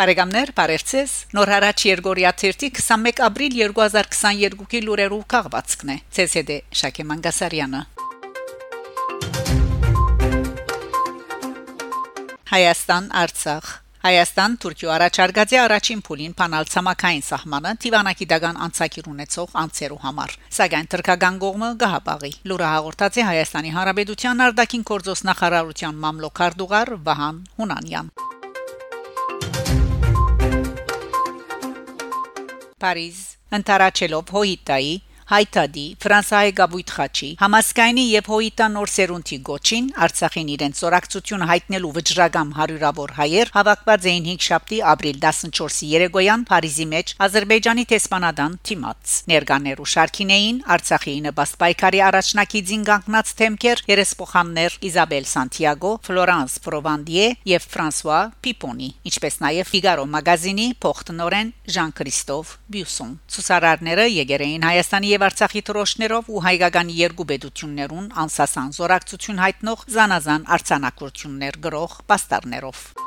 Բարեկամներ, բարերձես։ Նոր հարաճ Երգորիա 21 ապրիլ 2022-ի լուրերով քաղվածքն է։ ՑՍԴ Շակե Մանգասարյանը։ Հայաստան Արցախ Հայաստան Թուրքիո առաջարկած է առաջին փուլին փանալ ցամաքային սահմանը Տիվանակի դագան անցակիր ունեցող անցերու համար սակայն թրկական կողմը գահապաղի լուրը հաղորդած է Հայաստանի Հանրապետության արտաքին գործոս նախարարության մամլոքարդուղար Վահան Հունանյան Փարիզ ընտարաչելով հոյիտայի հայտադի Ֆրանսիայի գաբույտ խաչի համասկայնի եւ հոյիտա նոր սերունդի գոչին Արցախին իրեն ծորակցություն հայտնելու վճռագամ հարյուրավոր հայեր հավաքված էին 5 շաբթի ապրիլ 14-ի երեկոյան Փարիզի մեջ Ադրբեջանի տեսփանադան Թիմաց ներկաներու շարքին էին Արցախի նպաստ պայքարի առաջնակի ձինգանքնած թեմքեր երեսփոխաններ Իզաբել Սանտիագո Ֆլորանս Պրովանդիե եւ Ֆրանսուଆ Պիպոնի ինչպես նաեւ Ֆիգարո մագազինի փոխտնօրեն Ժան Քրիստոֆ Բյուսոն ցուսարարները եկերեին Հայաստանի եւ Արցախի թրոշներով ու հայկական երկու պետություններուն անսասան զորակցություն հայտնող զանազան արցանակություններ գրող պաստառներով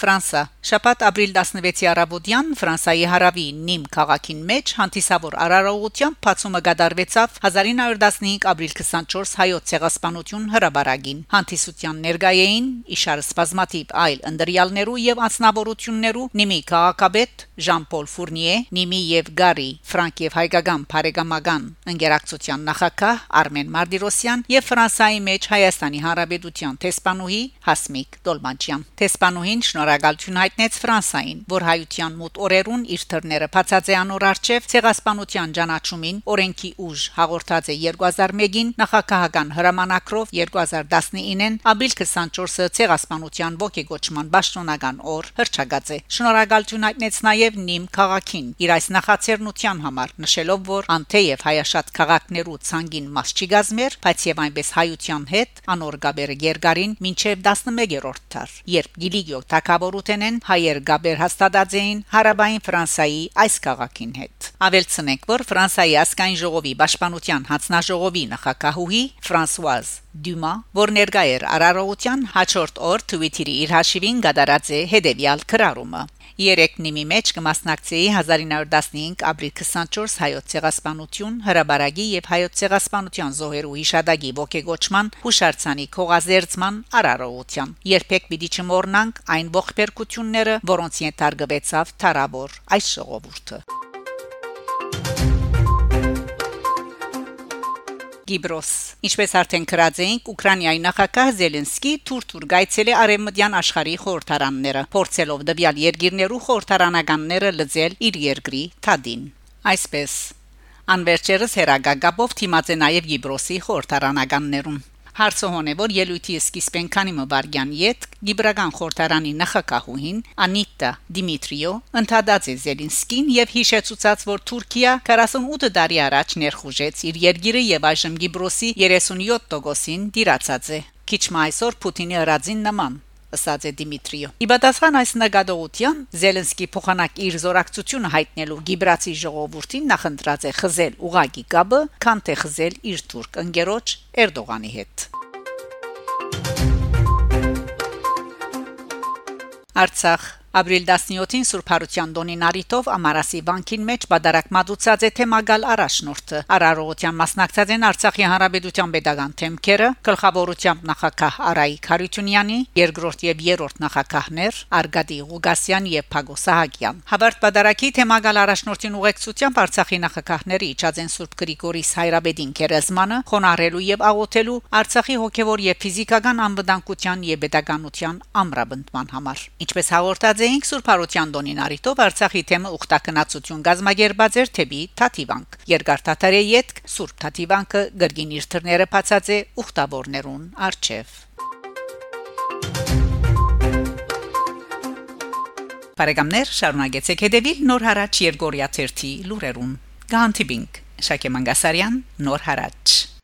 Ֆրանսա Շաբաթ ապրիլ 16-ի առավոտյան Ֆրանսայի հարավի Նիմ քաղաքին մեջ հանդիսավոր արարողությամբ բացումը գդարվեցավ 1915 ապրիլ 24 հայոց ցեղասպանություն հրաբարագին հանդիսության ներգայեին իշար սպազմատիվ այլ ընդրյալներու եւ անձնավորություններու Նիմի քաղաքապետ Ժան-Պոլ Ֆուրնիե Նիմի եւ Գարի Ֆրանկ եւ հայկական բարեկամական ընկերակցության նախակահ Արմեն Մարտիրոսյան եւ Ֆրանսայի մեջ Հայաստանի Հանրապետության տեսփանուհի Հասմիկ Դոլմանչյան տեսփանուհին շնոր շնորհակալություն հայտնեց Ֆրանսային, որ հայության մոտ օրերուն իր թռները բացած է անոր արչև ցեղասպանության ճանաչումին օրենքի ուժ հաղորդած է 2001-ին նախագահական հրամանակրով 2019-ին ապրիլ 24-ը ցեղասպանության ողեգոճման պաշտոնական օր հրճագած է։ Շնորհակալություն հայտնեց նաև Նիմ քաղաքին իր այս նախաձեռնության համար, նշելով, որ անթեև հայաշատ քաղաքներու ցանգին մաս չի գազմեր, բայց եւ այնպես հայության հետ անոր գաբերը Գերգարին մինչև 11-րդ դար, երբ Գիլիգիո թակավ Գաբորութենեն հայեր Գաբեր հաստատած էին Հարաբային Ֆրանսայի այս քաղաքին հետ։ Ավելցնենք, որ Ֆրանսայի ասկայն ժողովի պաշտպանության հանձնաժողովի նախակահուհի Ֆրանսուազ Դյումա, որ ներկա էր Արարողության հաջորդ օր Twitter-ի իր հաշիվին գդարած է հետևյալ քրարումը Երեք նիմի մեջ կմասնակցեի 1915 ապրիլ 24 հայոց ցեղասպանություն հրաբարագի եւ հայոց ցեղասպանության զոհերու հիշադակի ողեգոճման հուշարձանի քողազերծման արարողության երբեք պիտի չմոռնանք այն ողբերգությունները որոնց ենթարկվեցավ Թարավոր այս ժողովուրդը Գիբրոս Ինչպես արդեն գրած էինք Ուկրաինայի նախագահ Զելենսկի թուրթուր գայցել է արևմտյան աշխարհի խորհրդարանները փորձելով դեպյալ երկիրներու խորհրդարանականները լծել իր երկրի թադին Այսպես Անվերջերս հերագագաբով թիմած է նաև Գիբրոսի խորհրդարանականներուն Հարցոհոն է որ ելույթի սկիզբեն քանի մբարգյան յետ Գիբրական խորհրդարանի նախակահուհին Անիտա Դիմիտրիո ընդհանրած է Զելինսկին եւ հիշեցուցած որ Թուրքիա 48 տարի առաջ ներխուժեց իր երկիրը եւ այժմ Գիբրոսի 37%-ին դիրացած է Քիչ մայսօր Պուտինի հրաձին նման ըսած է Դիմիտրիո։ Իբադասխան այս նկատողության Զելենսկի փոխանակ իր զորակցությունը հայտնելու Գիբրացի ժողովրդին նախընտրած է խզել ուղագի կապը, քան թե խզել իր թուրք ընկերոջ Էրդողանի հետ։ Արցախ Ապրիլ 17-ին Սուրբ Հարության Դոնի Նարիտով Ամարասի բանկին մեջ բادرակ մատուցած է թեմագալ առաջնորդը։ Արարողության մասնակցած են Արցախի Հանրապետության pedagogan թեմքերը, գլխավորությամբ նախակահ Արայիկ Հարությունյանի, երկրորդ եւ երրորդ նախակահներ Արգադի Ղուգասյան եւ Փագո Սահակյան։ Հավարտ բادرակի թեմագալ առաջնորդին ուղեկցությամբ Արցախի նախակահները իջած են Սուրբ Գրիգորիս Հայրաբեդին Գերեզմանը խոնարհելու եւ աղոթելու Արցախի հոգեվոր եւ ֆիզիկական անվտանգության եւ pedagoganության ամրապնդման համար։ Ինչպես հաղորդած Ստացեինք Սուրբ Հարության Դոնին արիտով Արցախի թեմը ուխտակնացություն գազմագերբած էր թեպի Թաթիվանք։ Երկար Թաթարի յետք Սուրբ Թաթիվանքը գրգին իր թրները բացած է ուխտավորներուն արչև։ Բարեկամներ, շարունակեցեք հետևել Նոր հարաճ Երգորիա 1-ի լուրերուն։ Գանտիբինգ Շակե Մանգասարյան Նոր հարաճ